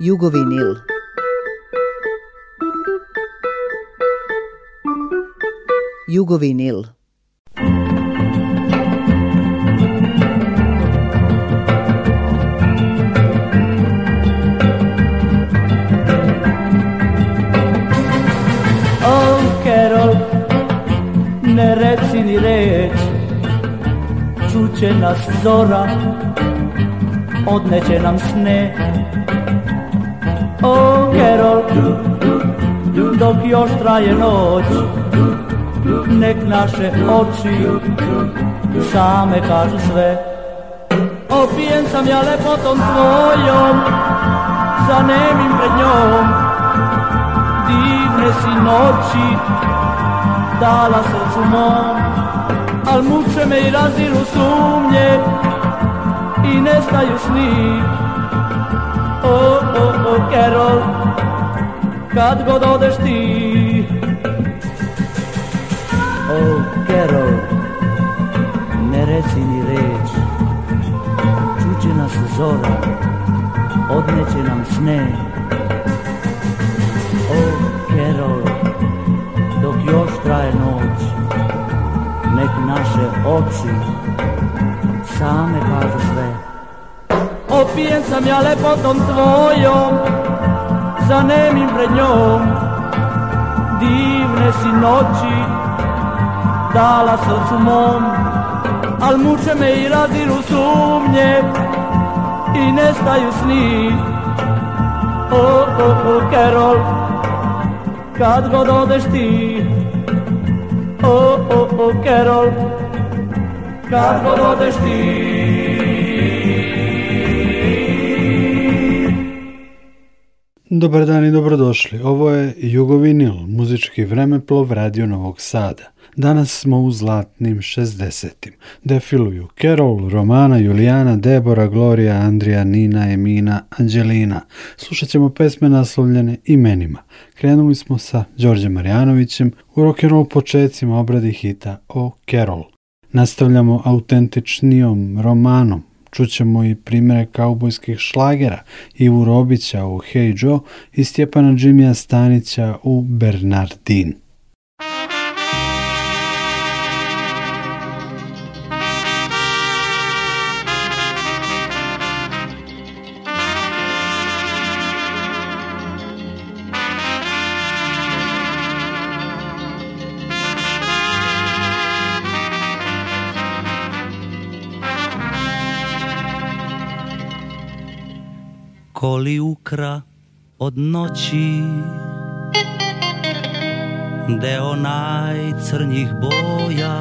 Jugovinil. Jugovinil. Oh, Carol, ne reci ni reč, čuće nas zora, odneće nam sne, o kerol, dok još traje noć, nek naše oči same kažu sve. Opijen sam ja lepotom tvojom, zanemim pred njom, divne si noći, dala srcu mom, al muče me i raziru sumnje i nestaju snih. O, o, o, Carol, kad god odeš ti O, Carol, ne reci ni reč Čuće nas zora, odneće nam sne O, Carol, dok još traje noć Nek naše oči same kažu sve Opijen sam ja lepotom tvojom Zanemim pred njom Divne si noći Dala srcu mom Al muče me i radiru sumnje I nestaju sni O, o, o, Carol Kad god odeš ti O, o, o, Kad god odeš ti Dobar dan i dobrodošli. Ovo je Jugovinil, muzički vremeplov Radio Novog Sada. Danas smo u zlatnim 60 Defiluju Carol, Romana, Julijana, Debora, Gloria, Andrija, Nina, Emina, Anđelina. Slušat ćemo pesme naslovljene imenima. Krenuli smo sa Đorđem Marjanovićem u rock'n'roll počecima obradi hita o Carol. Nastavljamo autentičnijom romanom Čućemo i primjere kaubojskih šlagera Ivu Robića u Hey Joe i Stjepana Džimija Stanica u Bernardin. koli ukra od noći Deo najcrnjih boja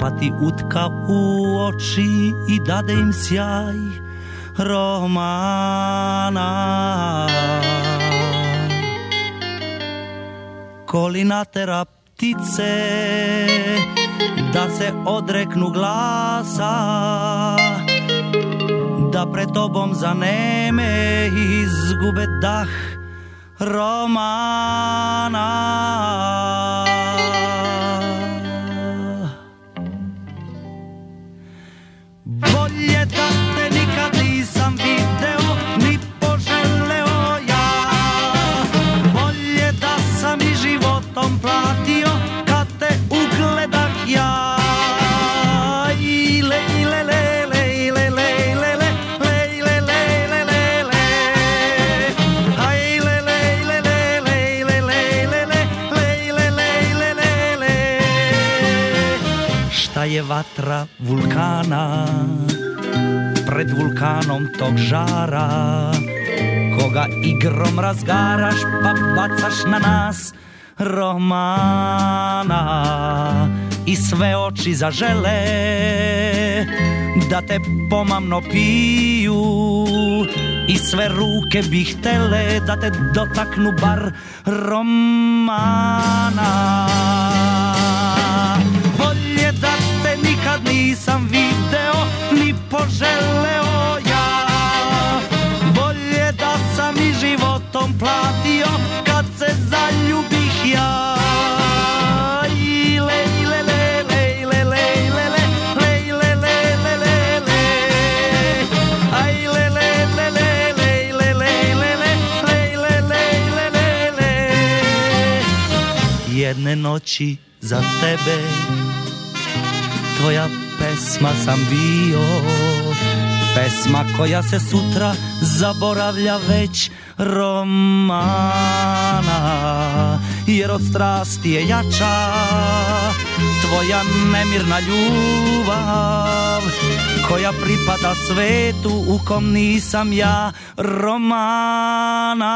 Pa ti utka u oči i dade im sjaj romana Koli natera ptice da se odreknu glasa da pred tobom zaneme izgube dah romana vatra vulkana Pred vulkanom tog žara Koga igrom razgaraš pa bacaš na nas romana I sve oči zažele Da te pomamno piju I sve ruke bi htele Da te dotaknu bar romana noći za tebe Tvoja pesma sam bio Pesma koja se sutra zaboravlja već romana Jer od strasti je jača Tvoja nemirna ljubav Koja pripada svetu u kom nisam ja romana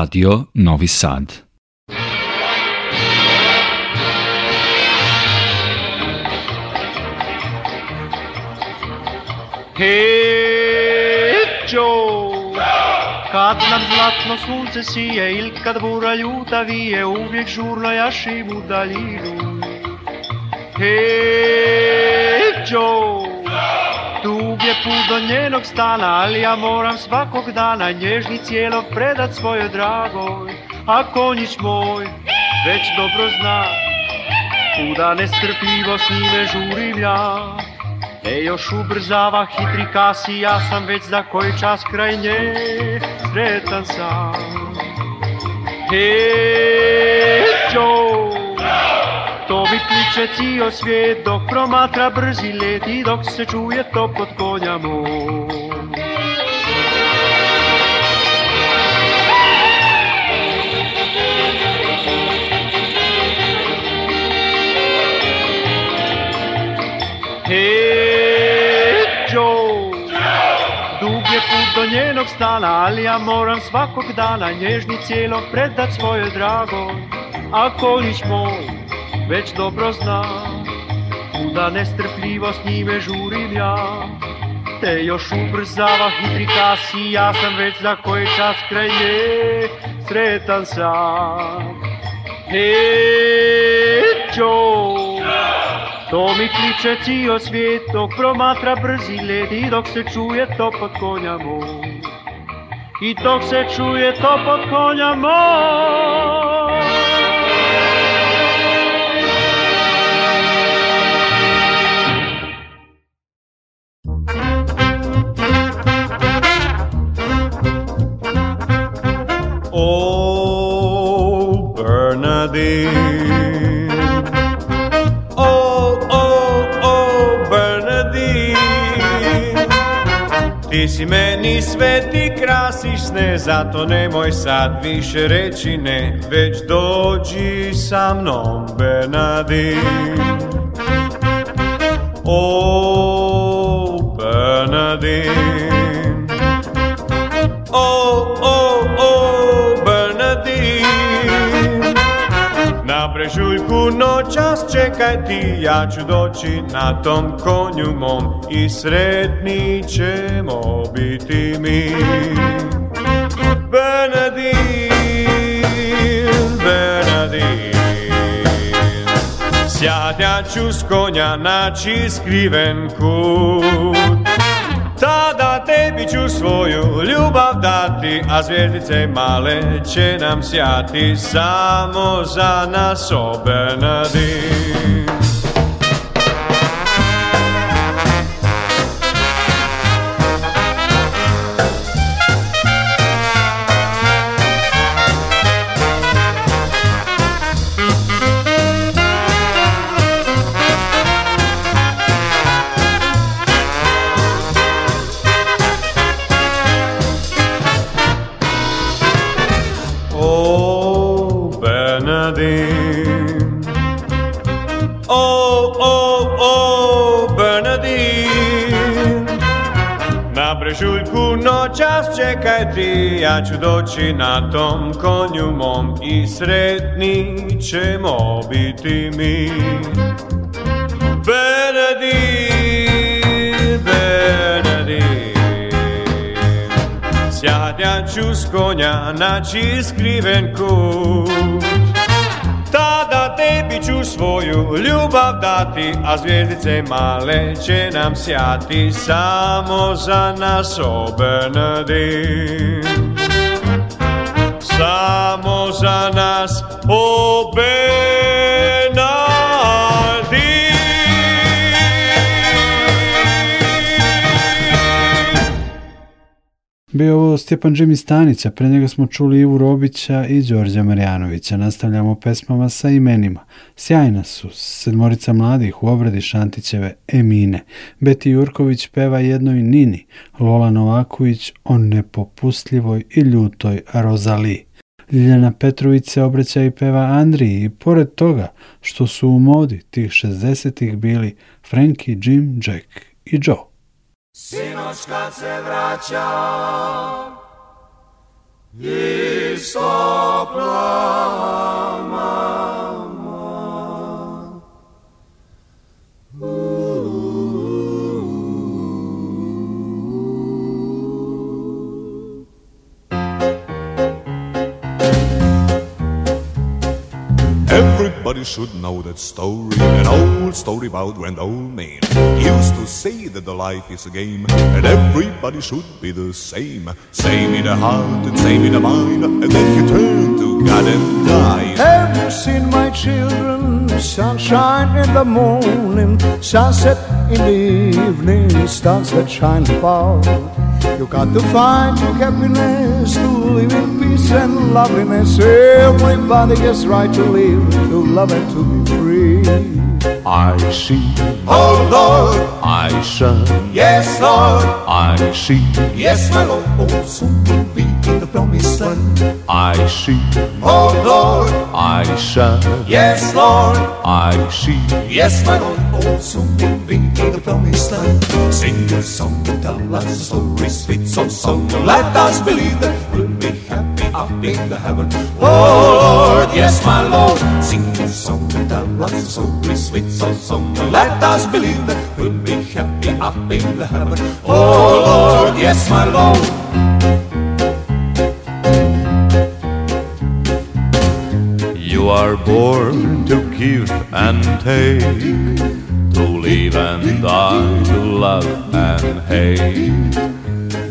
Radio Novi Sad. Hey Joe, kad nad zlatno sunce sije il kad bura ljuta vije uvijek žurno jašim u daljinu. Hey Joe, je put do njenog stana, ali ja moram svakog dana nježni cijelo predat svojoj dragoj. A konjić moj već dobro zna, kuda nestrpljivo s njime žurim ja. E još ubrzava hitri ja sam već za koji čas kraj nje, sretan sam. Hey, Joe! to vitliče cio svijet Dok promatra brzi let i dok se čuje to pod konja moj Hey, do njenog stana, ali ja moram svakog dana nježni cijelo predat svoje drago. Ako nić moj, već dobro znam Kuda nestrpljivo s njime žurim ja Te još ubrzava hitri kasi Ja sam već za koji čas kraj Sretan sam E To mi kliče cijel svijet Dok promatra brzi I dok se čuje to pod konja I dok se čuje to pod konja moj si meni sve krasiš zato nemoj sad više reći ne, već dođi sa mnom benadi. O, Bernadine. svaku noćas čekaj ti, ja ću doći na tom konju mom i sretni ćemo biti mi. Bernardin, Bernardin, sjadnja ću s konja naći skriven kut tebi ću svoju ljubav dati A zvijezdice male će nam sjati Samo za nas nadim Ja ću doći na tom konju mom i sretni ćemo biti mi. Benedi, Sjad' ja ću s konja naći skriven kut. Tada tebi ću svoju ljubav dati, a zvijezdice male će nam sjati samo za nas, o samo za nas obenadi. Bio ovo Stjepan Džimi Stanica, pre njega smo čuli Ivu Robića i Đorđa Marjanovića. Nastavljamo pesmama sa imenima. Sjajna su sedmorica mladih u obradi Šantićeve Emine. Beti Jurković peva jednoj Nini, Lola Novaković o nepopustljivoj i ljutoj Rozali. Ljiljana Petrović se obraća i peva Andriji i pored toga što su u modi tih 60-ih bili Frankie, Jim, Jack i Joe. Sinoć kad se everybody should know that story. An old story about when the old man used to say that the life is a game, and everybody should be the same. Same in the heart and same in the mind, and then you turn to God and die. Have you seen my children? Sunshine in the morning, sunset in the evening, stars that shine far. You got to find your happiness to live in peace and loveliness. Everybody gets right to live, to love and to be free. I see. Oh Lord, I shall. Yes, Lord, I see. Yes, my Lord, oh soon we'll be in the promised land. I see. Oh Lord, I shall. Yes, Lord, I see. Yes, my Lord, oh soon we'll be in the promised land. Sing a song, tell us a story, sweet song, song. Let us believe that we'll be happy up in the heaven. Oh Lord, yes, my Lord, sing tell us so sweet, so summer. Let us believe that we'll be happy up in the heaven. Oh Lord, yes, my Lord. You are born to give and take, to live and die, to love and hate.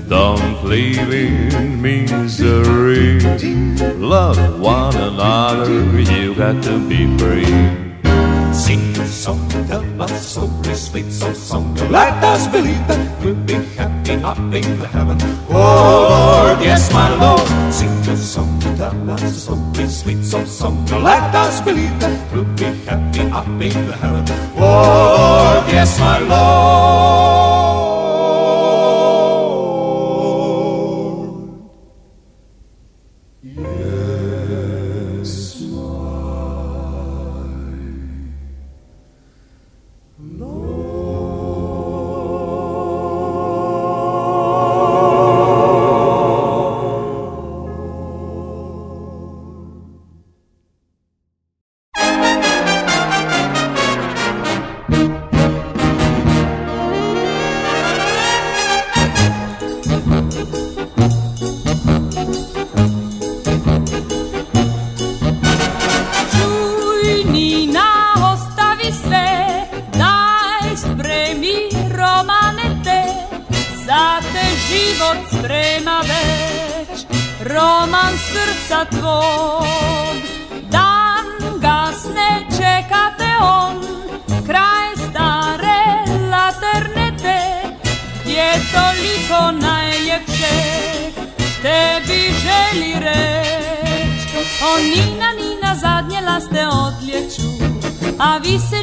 Don't leave in misery. Love one another, you got to be free. Sing a song, tell us story, sweet so song. Let us believe that we'll be happy up in heaven. Oh Lord, yes, my Lord. Sing a song, tell us story, sweet so song. Let us believe that we'll be happy up in heaven. Oh Lord, yes, my Lord.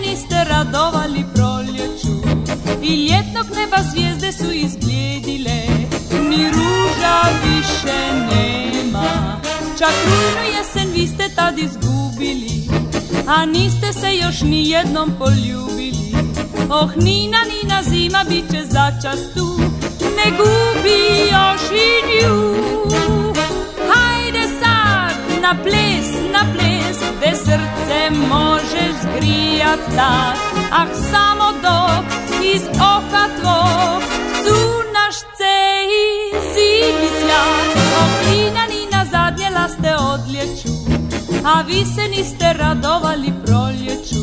niste radovali proljeću I ljetnog neba zvijezde su izbljedile Ni ruža više nema Čak rujnu jesen vi ste tad izgubili A niste se još ni jednom poljubili Oh Nina, Nina, zima bit će začas tu Ne gubi još i nju na ples, na ples, gde srce možeš grijat, ah samo dok iz oka tvog sunaš ce i zibi Oh, Nina, na zadnje laste odlječu a vi se niste radovali proljeću.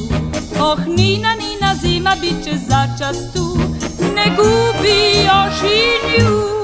Oh, nina, nina, zima bit će začas tu, ne gubi još i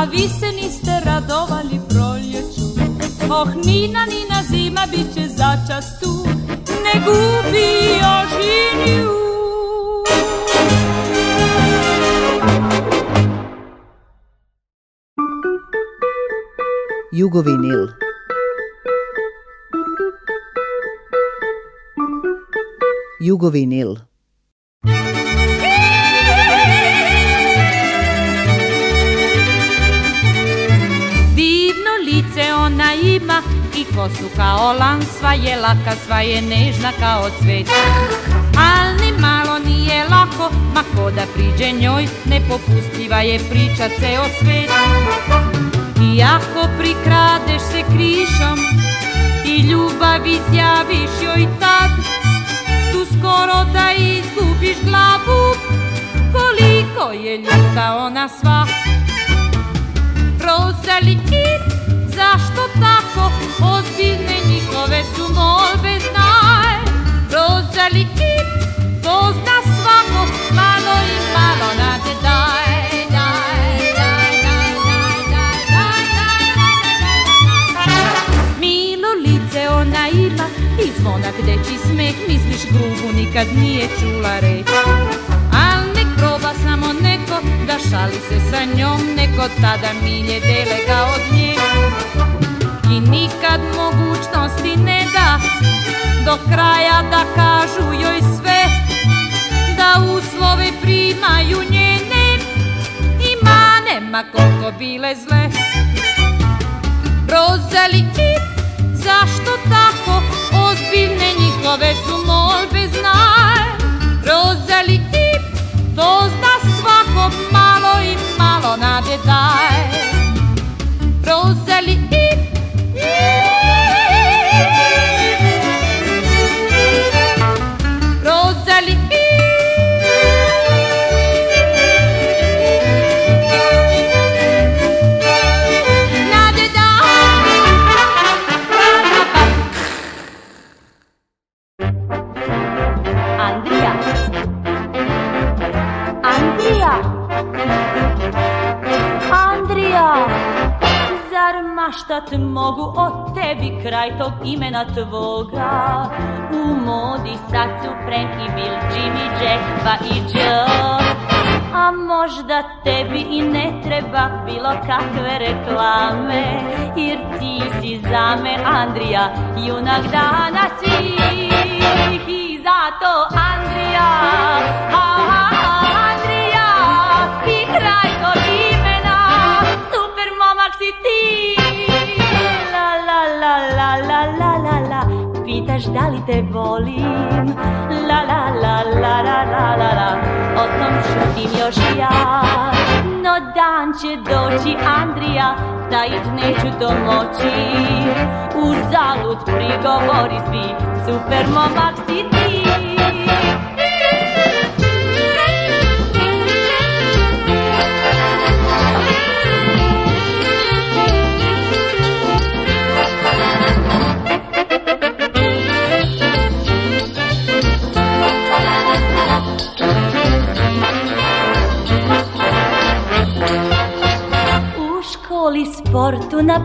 a vi se niste radovali proljeću. Oh, Nina, Nina, zima bit će začas tu, ne gubi ožinju. Jugovinil Jugovinil i kosu kao lan, sva je laka, sva je nežna kao cvet. Al ni malo nije lako, ma ko da priđe njoj, Nepopustiva je priča ceo svet. I ako prikradeš se krišom i ljubav izjaviš joj tad, tu skoro da izgubiš glavu, koliko je ljuta ona sva. Rosalie zašto tako Ozbiljne njihove su molbe znaj Rozali kip pozna svako Malo i malo nade daj Milo lice ona ima I zvona gde Misliš grubu nikad nije čula reći da šali se sa njom, neko tada milje delega od nje I nikad mogućnosti ne da Do kraja da kažu joj sve Da uslove primaju njene I mane, ma koliko bile zle Rozali zašto tako Ozbiljne njihove su Leonardo e Dai. trouxe mogu o tebi kraj tog imena tvoga U modi sad su Frank i Bill, Jimmy, Jack pa i Joe A možda tebi i ne treba bilo kakve reklame Jer ti si za me Andrija, junak dana svih I zato Andrija, ha Andrija I kraj tog imena, super momak si ti pitaš da li te volim La la la la la la la la O tom šutim još ja No dan će doći Andrija ih neću to moći U zalud prigovori svi Super momak si ti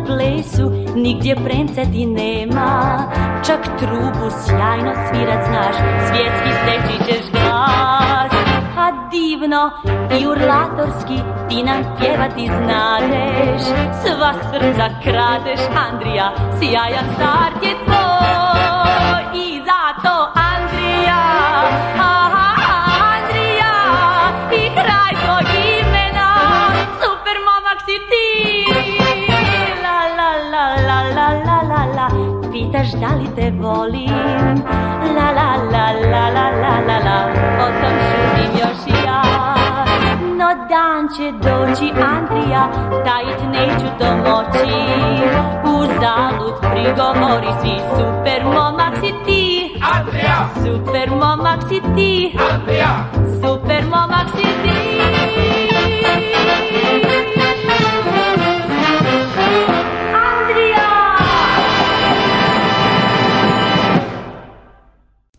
plesu nigdje premca ti nema Čak trubu sjajno svirat znaš, svjetski steći ćeš glas A divno i urlatorski ti nam pjevati znadeš Sva srca kradeš, Andrija, sjajan start je pitaš da li te volim La la la la la la la la O tom još ja No dan će doći Andrija Tajit neću to moći Uzalud prigovori svi Super momak si ti Andrija Super momak si ti Andrija Super momak si ti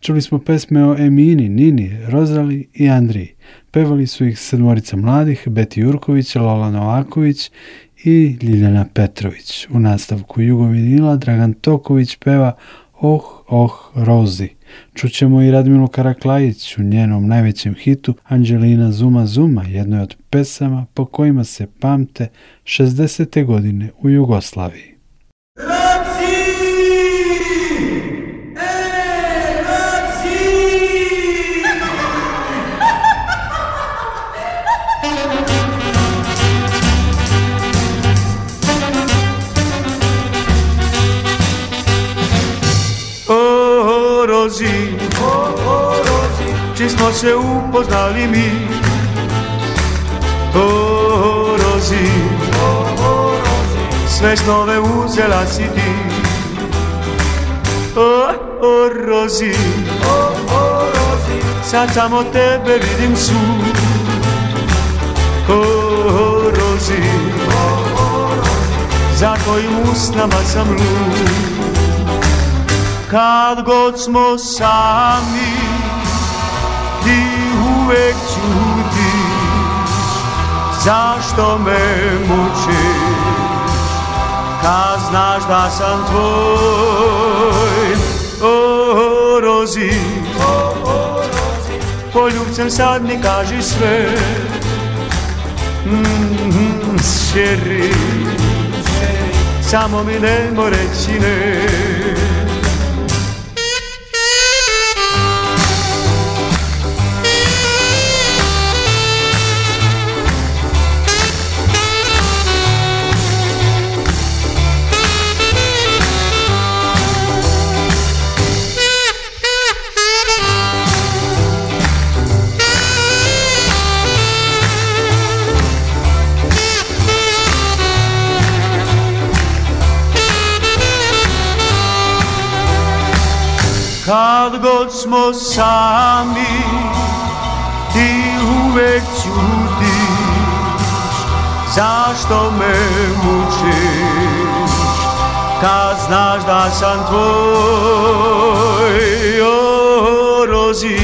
Čuli smo pesme o Emini, Nini, Rozali i Andriji. Pevali su ih sedmorica mladih, Beti Jurković, Lola Novaković i Ljiljana Petrović. U nastavku Jugovinila Dragan Toković peva Oh, oh, Rozi. Čućemo i Radmilu Karaklajić u njenom najvećem hitu Anđelina Zuma Zuma, jednoj od pesama po kojima se pamte 60. godine u Jugoslaviji. smo se upoznali mi O, o Rozi Sve snove uzela si ti O, o Rozi Sad samo tebe vidim su O, o Rozi Za tvojim usnama sam lud Kad god smo sami uvek čutiš, Zašto me mučiš Kad znaš da sam tvoj O, Rozi ljubcem sad mi kaži sve Mm, sjeri Samo mi nemoj reći ne Kad god smo sami, ti uvek ćutiš, zašto me mučiš, kad znaš da sam tvoj, o, rozi.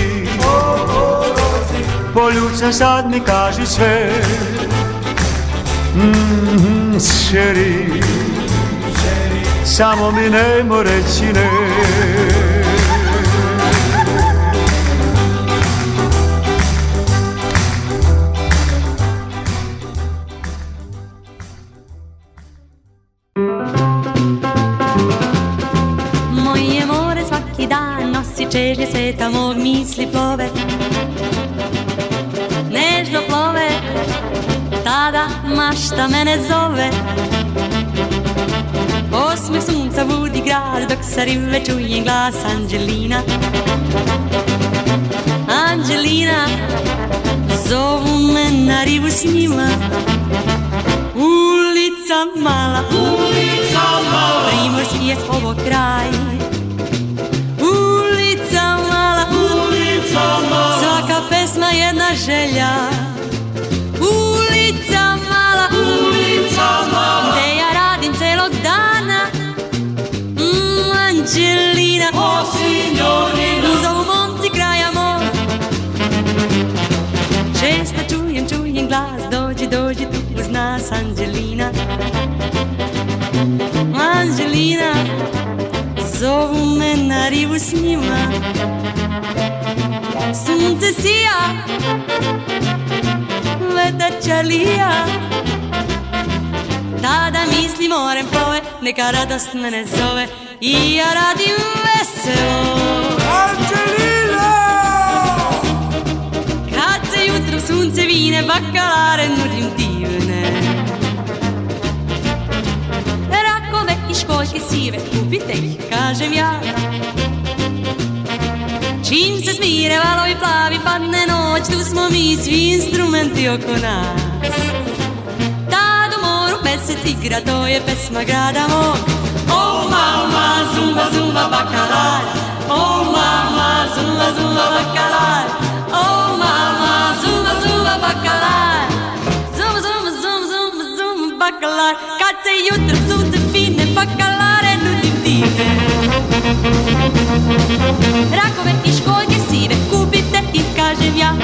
sad mi kaži sve, mm, šeri, samo mi nemo reći ne. Tamo misli plove Nežno plove Tada mašta mene zove Osme sunca budi grad Dok sa rive čujem glas Anđelina Anđelina Zovu me na rivu s njima Ulica mala Ulica mala Primorski je ovo kraj pjesma jedna želja Ulica mala, ulica mala Gde ja radim celog dana mm, Anđelina, o signorina Zovu momci kraja mor Često čujem, čujem glas Dođi, dođi tu uz nas Anđelina Anđelina Zovu me na rivu s njima sunce sija, vetar čalija. Tada misli morem pove, neka radost me ne zove i ja radim veselo. Angelina! Kad se jutro sunce vine, bakalare nudim divne. Rakove i školjke sive, kupite ih, kažem ja. čim se smirevalo i plavi padne noć, tu smo mi svi instrumenti oko nas. Tad u moru pesec igra, to je pesma grada mog. O mama, zumba, zumba, bakalar, o mama, zumba, zumba, bakalar, o mama, zumba, zumba, bakalar. Zumba, zumba, zumba, zumba, zumba, bakalar, kad se jutro sunce fine, bakalare nudim dine. Rakove i školjke sive, kupite ih, kažem ja.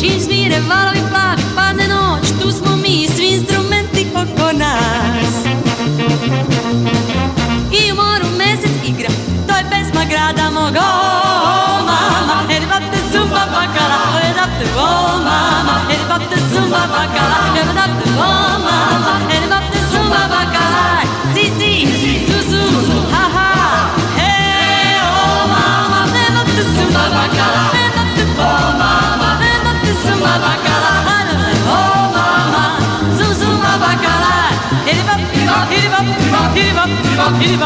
Čim smire valovi plavi, padne noć, tu smo mi, svi instrumenti oko nas. I u moru mesec igra, to je pesma grada moga, oh, mama, ervate zumba bakala, ervate, oh, mama, ervate zumba bakala, ervate, oh, mama. I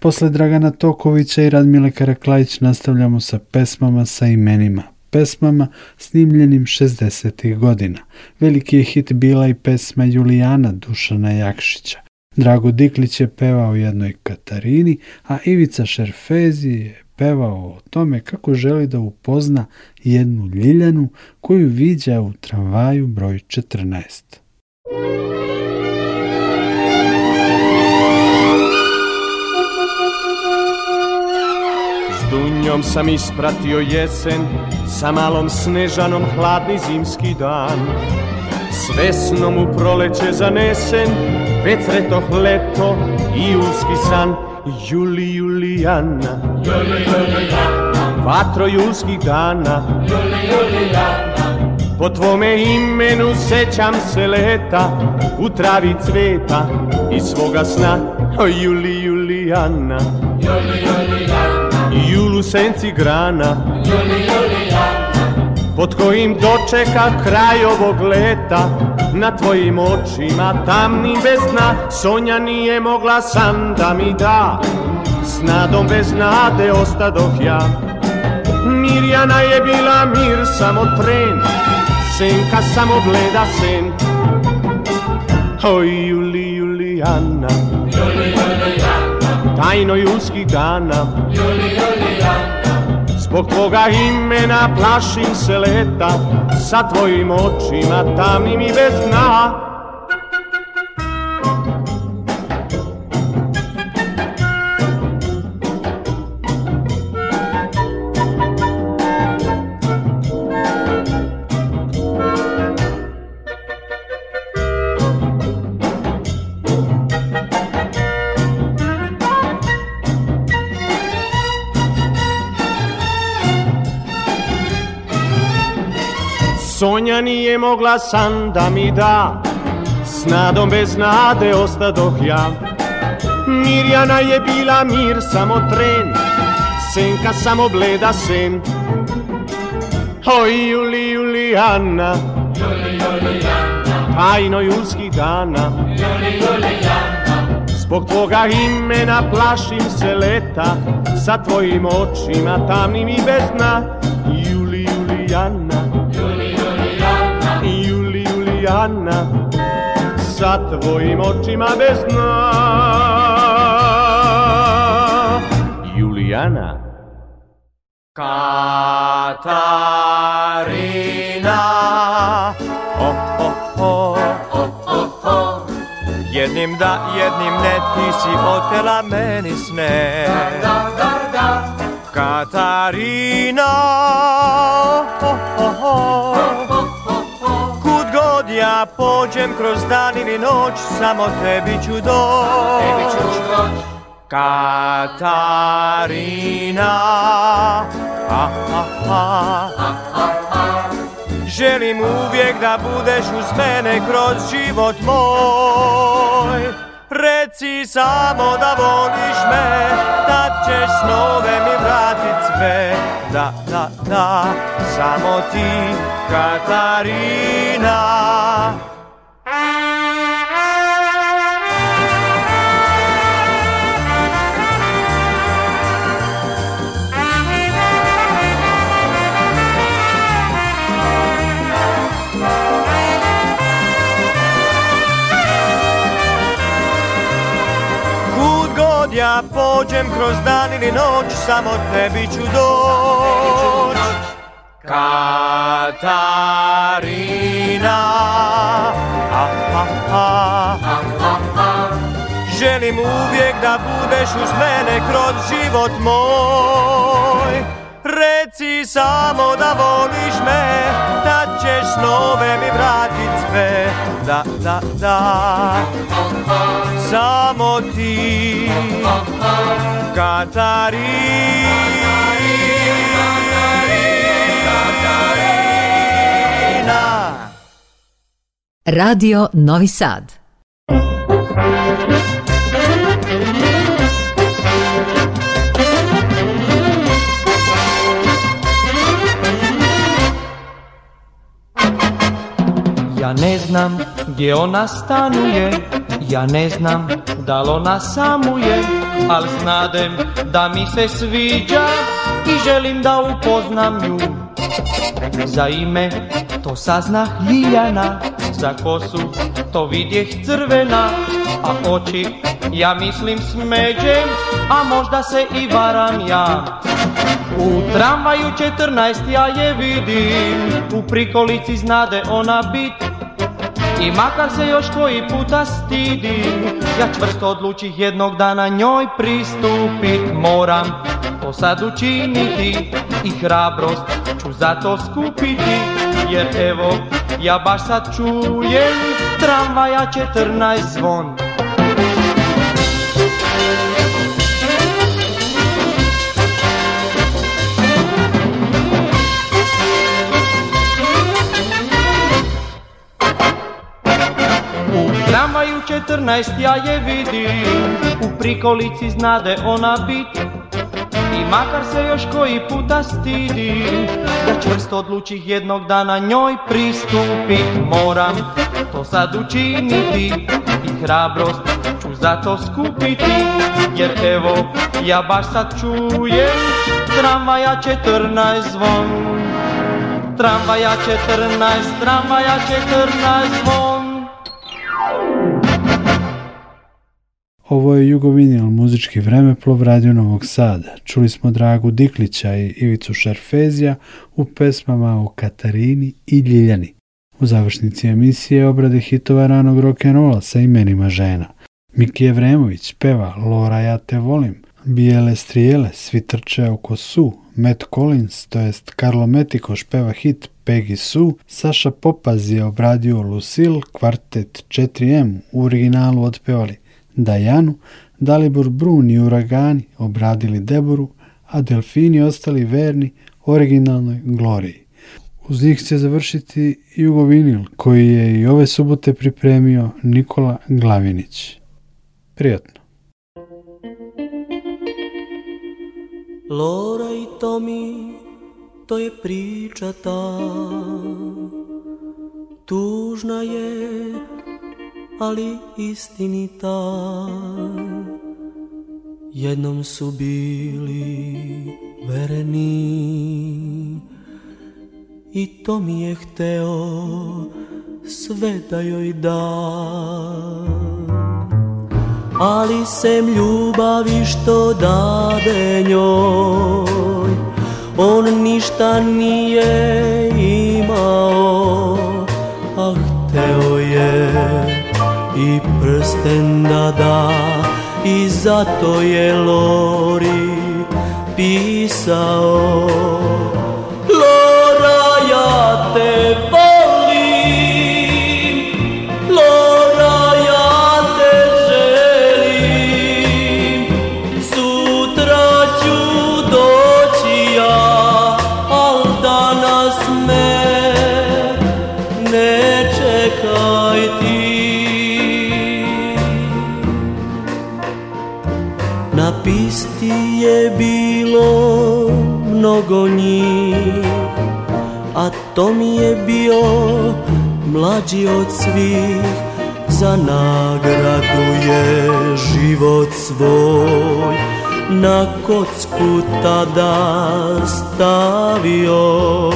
Posle Dragana Tokovića i Radmile Karaklajić nastavljamo sa pesmama sa imenima pesmama snimljenim 60. godina. Veliki je hit bila i pesma Julijana Dušana Jakšića. Drago Diklić je pevao jednoj Katarini, a Ivica Šerfezi je pevao o tome kako želi da upozna jednu ljiljanu koju viđa u tramvaju broj 14. dunjom sam ispratio jesen Sa malom snežanom hladni zimski dan S vesnom u proleće zanesen Već leto i uski san Juli Julijana Juli Julijana Vatro julskih dana Juli Julijana Po tvome imenu sećam se leta U travi cveta i svoga sna Juli Julijana Juli Julijana Julu senci grana Juli, Julijana Pod kojim dočeka kraj ovog leta Na tvojim očima tamnim bez dna Sonja nije mogla sam da mi da S nadom bez nade ostadoh ja Mirjana je bila mir samo tren Senka samo gleda sen Oj Juli Julijana sjajno dana Zbog tvoga imena plašim se leta Sa tvojim očima tamnim i bez dna nije mogla san da mi da S nadom bez nade ostadoh ja Mirjana je bila mir samo tren Senka samo bleda sen Oj Juli Julijana Juli Julijana dana Juli Julijana Zbog tvoga imena plašim se leta Sa tvojim očima tamnim i bez dna Juli Julijana Anna sa tvojim očima bez dna Julijana Katarina oh, oh, oh, Jednim da, jednim ne, ti si otela meni sne da, da, da, Katarina ja pođem kroz dan ili noć, samo tebi ću doć. Katarina, ha, ha, ha. Želim uvijek da budeš uz mene kroz život moj. Reci samo da voliš me, da ćeš snove mi vratit sve. Da, da, da, samo ti, Katarina ja pođem kroz dan ili noć, samo tebi ću doć. Katarina Želim uvijek da budeš uz mene kroz život moj Reci samo da voliš me Da ćeš snove mi vratit sve Da, da, da Samo ti Katarina Radio Novi Sad. Ja ne znam gdje ona stanuje, ja ne znam da li ona samuje, ali znadem da mi se sviđa i želim da upoznam ju Za ime to sazna Ljiljana, za kosu, to vidjeh crvena, a oči, ja mislim smeđem, a možda se i varam ja. U tramvaju 14 ja je vidim, u prikolici znade ona bit, i makar se još koji puta stidim, ja čvrsto odlučih jednog dana njoj pristupit moram, to sad učiniti i hrabrost ću zato skupiti Jer evo, ja baš sad čujem Tramvaja 14 zvon Tramvaju 14 ja je vidim, u prikolici znade ona bit I makar se još koji puta stidim, ja čvrsto odlučih jednog dana njoj pristupit moram To sad učiniti i hrabrost ću to skupiti Jer evo ja baš sad čujem tramvaja četrnaest zvon Tramvaja četrnaest, tramvaja četrnaest zvon Ovo je Jugovinil muzički vremeplov Radio Novog Sada. Čuli smo Dragu Diklića i Ivicu Šarfezija u pesmama o Katarini i Ljiljani. U završnici emisije obrade hitova ranog rock'n'rolla sa imenima žena. Miki Evremović peva Lora ja te volim, Bijele strijele, svi trče oko su, Matt Collins, to jest Karlo Metikoš peva hit Peggy su, Saša Popaz je obradio Lucille, kvartet 4M u originalu odpevali Dajanu, Dalibor Brun i Uragani obradili Deboru, a Delfini ostali verni originalnoj gloriji. Uz njih će završiti Jugovinil koji je i ove subote pripremio Nikola Glavinić. Prijetno! Lora i Tomi, to je priča ta, tužna je ali istinita Jednom su bili vereni I to mi je hteo sve da joj da Ali sem ljubavi što dade njoj On ništa nije imao, a hteo je i prsten da da i zato je Lori pisao mnogo njih A mi je bio mlađi od svih Za nagradu je život svoj Na kocku tada stavio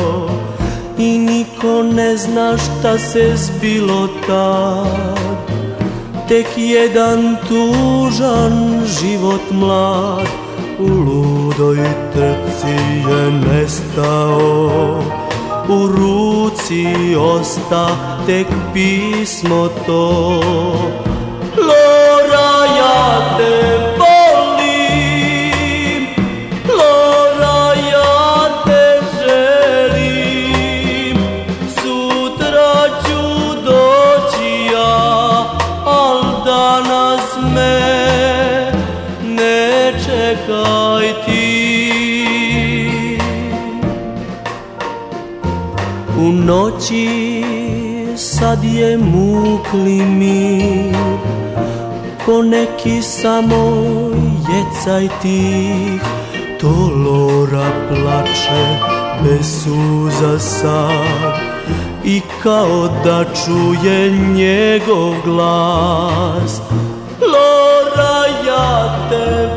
I niko ne zna šta se zbilo tad Tek jedan tužan život mlad u ludoj trci je nestao U ruci osta tek pismo to Lora ja te rekli mi Ko neki samo jecaj tih Lora plače bez suza sad I kao da čuje njegov glas Lora ja te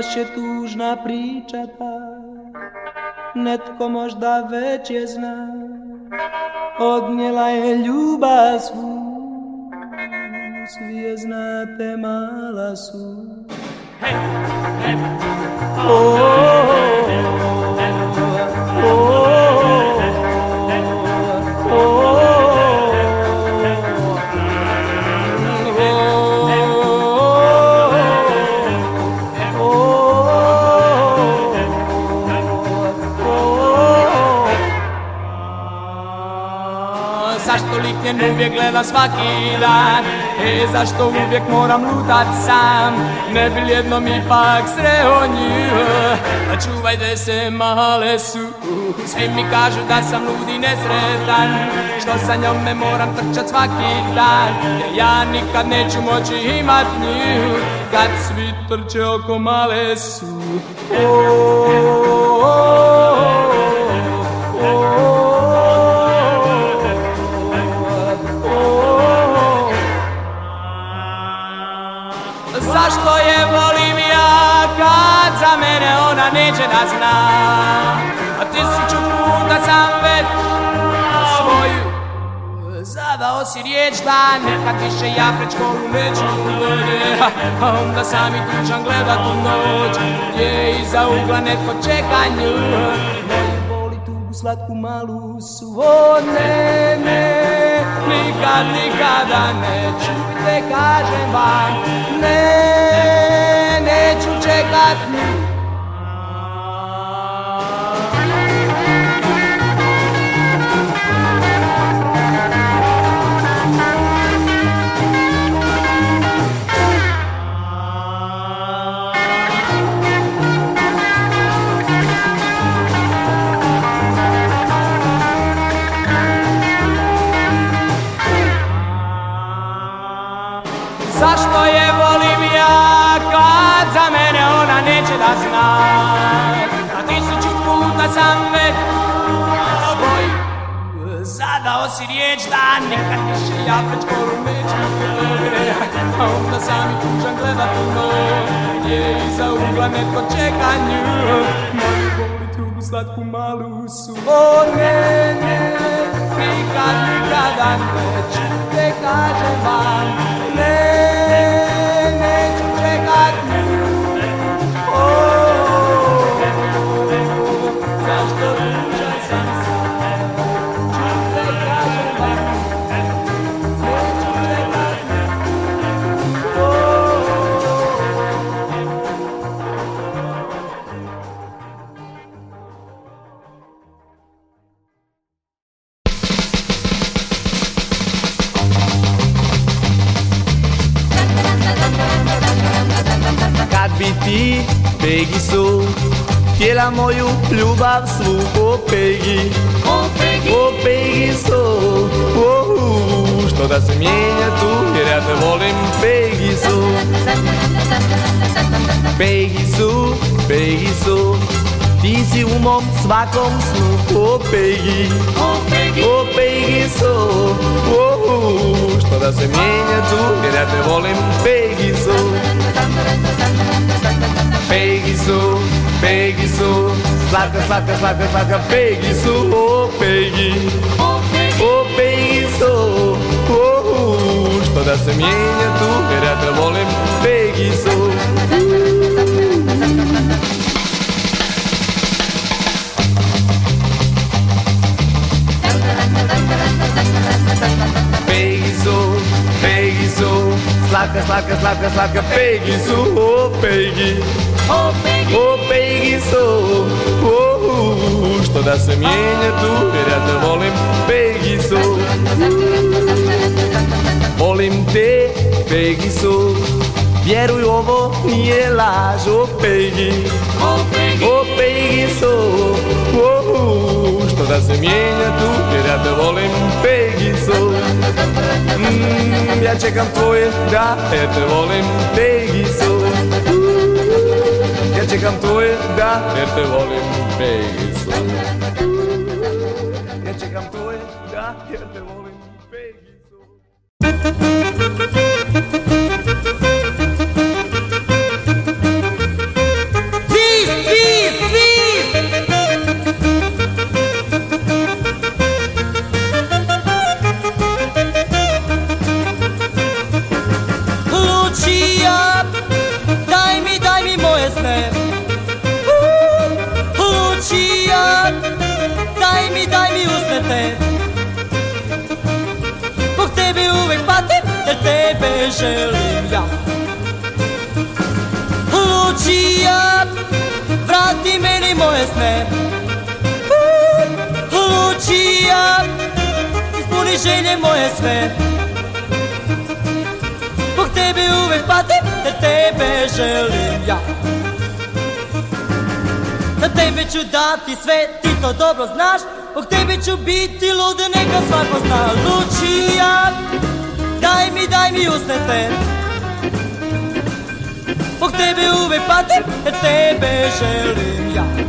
vaše tužna priča ta, netko možda već je zna, odnijela je ljubav svu, svi je znate mala su. Hey, hey, oh, oh, oh, oh, oh, oh. zašto Lihtjen uvijek gleda svaki dan E, zašto uvijek moram lutat sam Ne bi li jednom ipak sreo nju A pa se male su Svi mi kažu da sam ludi nesretan Što sa njom me moram trčat svaki dan ja nikad neću moći imat nju Kad svi trče oko male su neviđena zna A tisuću puta sam već svoju Zadao si riječ da neka tiše ja pred školu neću dođe A onda sam i tučan gledat u noć Gdje iza ugla netko čeka nju Moju boli tugu slatku malu suvodne ne nikad, nikada neću te kažem vam Ne, neću čekat nju da nikad više ja pred školu A onda sami tužan gleda Je iza ugla netko čeka nju Moju malu su O ne, ne, nikad, nikada neću te kaže' Večera moju ljubav svu opegi Opegi so sou. Što da se mijenja tu jer ja te volim Pegi su Pegi su, Pegi su Ti si u mom svakom snu O Pegi, o Pegi so Uhu, Što da se mijenja tu jer ja te volim Pegi su Pegi su Preguiçoso, sou, saca, pegue, slaca, preguiçoso, oh, pregui, oh, preguiçoso, oh, oh, toda seminha tu era trabolem, sou Sladka, slatka pegicu, o oh, pegi O oh, pegi, o oh, Pegi su, pegico Što da se mijenja tu, jer ja te volim Pegi su, pegicu Volim te Pegi su, Vjeruj ovo nije laž, o pegi O pegi, o pegico da se mijenja tu jer ja te volim Pegiso mm, Ja čekam tvoje da jer te volim Pegiso Ja čekam tvoje da jer te volim Pegiso želim ja Za tebe ću dati sve, ti to dobro znaš Bog tebe ću biti lud, neka svako zna Lučija, daj mi, daj mi usne te Bog tebe uvek patim, tebe želim ja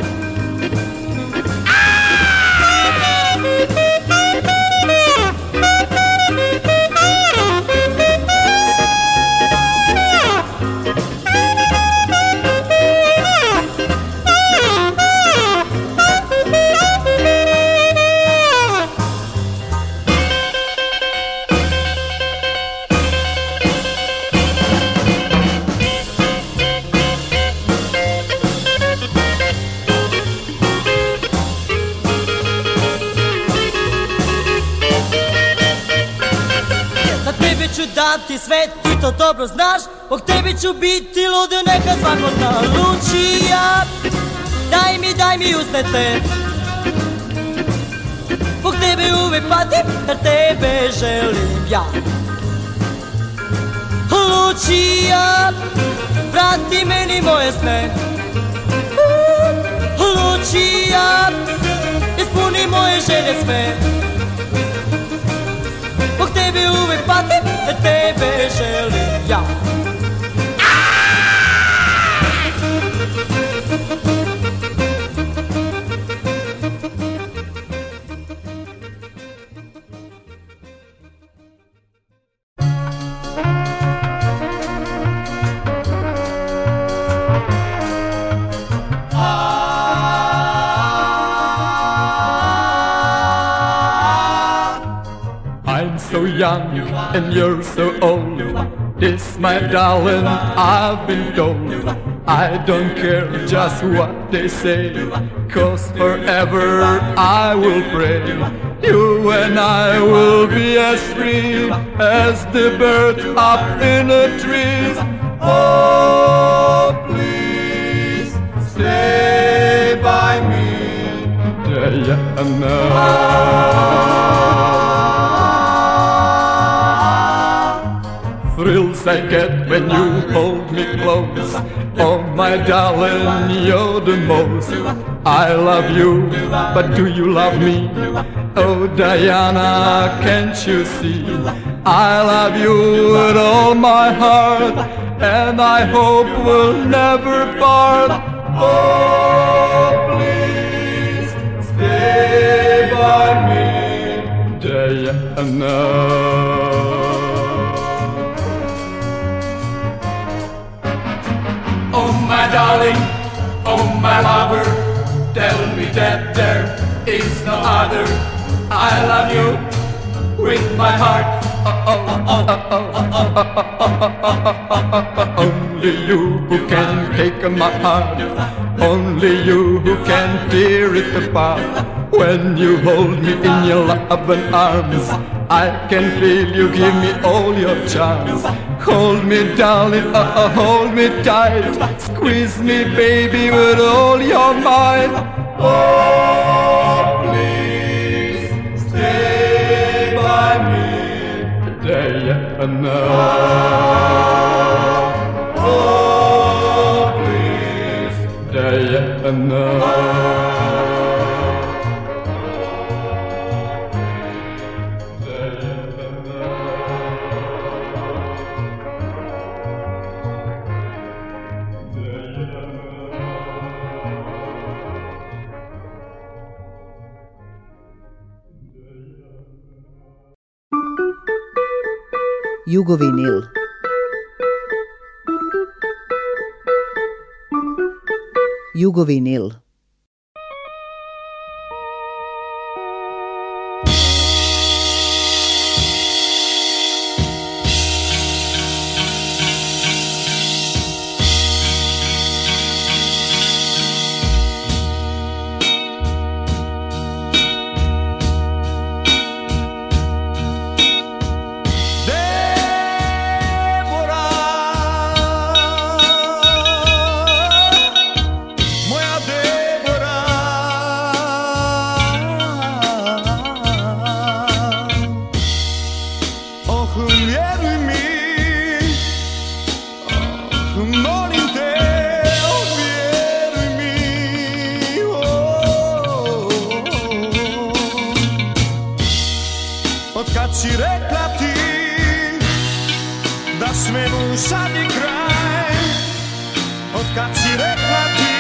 ti sve, ti to dobro znaš Bog tebi ću biti lud, neka svako zna Lučija, daj mi, daj mi uzme te Bog tebe uvijek patim, jer tebe želim ja Lučija, vrati meni moje sne Lučija, ispuni moje želje sve TV ou pas TV, TV chérie, yeah. young and you're so old. This, my darling, I've been told. I don't care just what they say, cause forever I will pray. You and I will be as free as the birds up in the trees. Oh, please stay by me, Diana. I get when you hold me close. Oh, my darling, you're the most. I love you, but do you love me? Oh, Diana, can't you see? I love you with all my heart, and I hope we'll never part. Oh, please stay by me, Diana. my darling, oh my lover, tell me that there is no other. I love you with my heart. Only you who can take my heart. Only you who can tear it apart. When you hold me in your loving arms, I can feel you give me all your charms. Hold me, darling, uh, uh, hold me tight. Squeeze me, baby, with all your might. Oh, please stay by me day and night. Oh, please stay and night. Jugovinil. Jugovinil. Od kad si rekla ti Da svemu sad je kraj Od kad si rekla ti